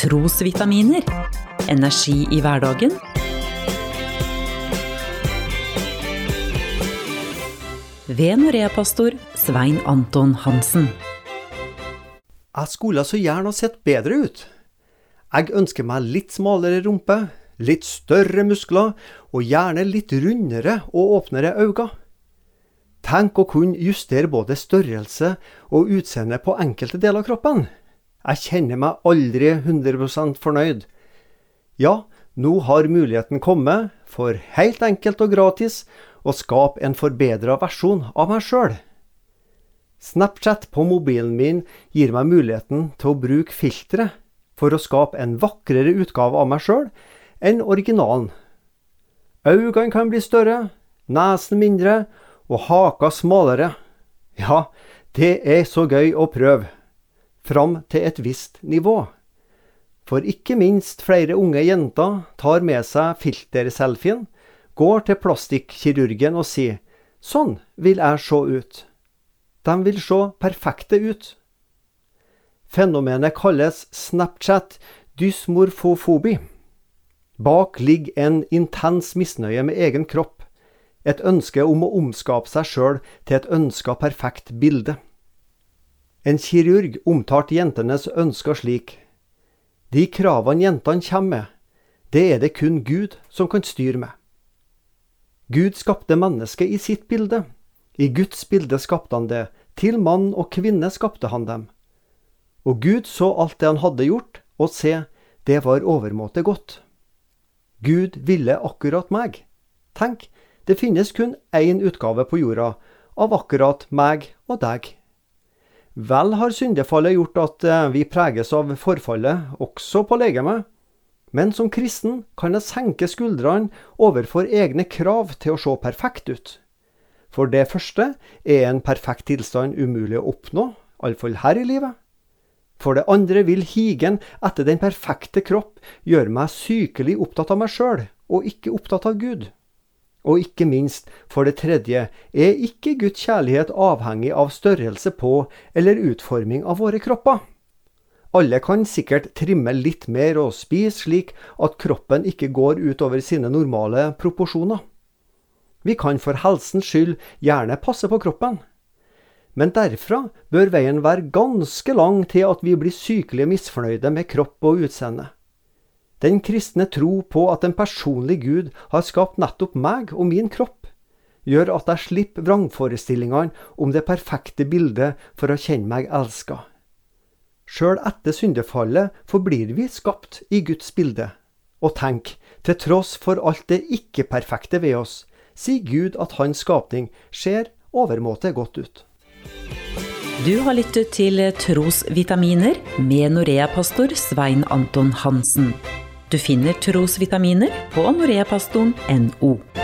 Trosvitaminer. Energi i hverdagen. Ved Norea-pastor Svein Anton Hansen. Jeg skulle så gjerne ha sett bedre ut. Jeg ønsker meg litt smalere rumpe, litt større muskler og gjerne litt rundere og åpnere øyne. Tenk å kunne justere både størrelse og utseende på enkelte deler av kroppen. Jeg kjenner meg aldri 100% fornøyd. Ja, nå har muligheten kommet, for helt enkelt og gratis, å skape en forbedra versjon av meg sjøl. Snapchat på mobilen min gir meg muligheten til å bruke filtre for å skape en vakrere utgave av meg sjøl enn originalen. Øynene kan bli større, nesen mindre og haka smalere. Ja, det er så gøy å prøve. Fram til et visst nivå. For ikke minst flere unge jenter tar med seg filterselfien, går til plastikkirurgen og sier 'Sånn vil jeg se ut'. De vil se perfekte ut. Fenomenet kalles Snapchat dysmorfofobi. Bak ligger en intens misnøye med egen kropp, et ønske om å omskape seg sjøl til et ønska perfekt bilde. En kirurg omtalte jentenes ønsker slik. De kravene jentene kommer med, det er det kun Gud som kan styre med. Gud skapte mennesket i sitt bilde. I Guds bilde skapte han det. Til mann og kvinne skapte han dem. Og Gud så alt det han hadde gjort, og se, det var overmåte godt. Gud ville akkurat meg. Tenk, det finnes kun én utgave på jorda av akkurat meg og deg. Vel har syndefallet gjort at eh, vi preges av forfallet også på legemet. Men som kristen kan jeg senke skuldrene overfor egne krav til å se perfekt ut. For det første er en perfekt tilstand umulig å oppnå, iallfall her i livet. For det andre vil higen etter den perfekte kropp gjøre meg sykelig opptatt av meg sjøl, og ikke opptatt av Gud. Og ikke minst, for det tredje, er ikke Guds kjærlighet avhengig av størrelse på eller utforming av våre kropper. Alle kan sikkert trimme litt mer og spise slik at kroppen ikke går utover sine normale proporsjoner. Vi kan for helsens skyld gjerne passe på kroppen. Men derfra bør veien være ganske lang til at vi blir sykelig misfornøyde med kropp og utseende. Den kristne tro på at en personlig Gud har skapt nettopp meg og min kropp, gjør at jeg slipper vrangforestillingene om det perfekte bildet for å kjenne meg elska. Sjøl etter syndefallet forblir vi skapt i Guds bilde. Og tenk, til tross for alt det ikke-perfekte ved oss, sier Gud at hans skapning ser overmåte godt ut. Du har lyttet til Trosvitaminer med Norea-pastor Svein Anton Hansen. Du finner trosvitaminer på noreapastoren.no.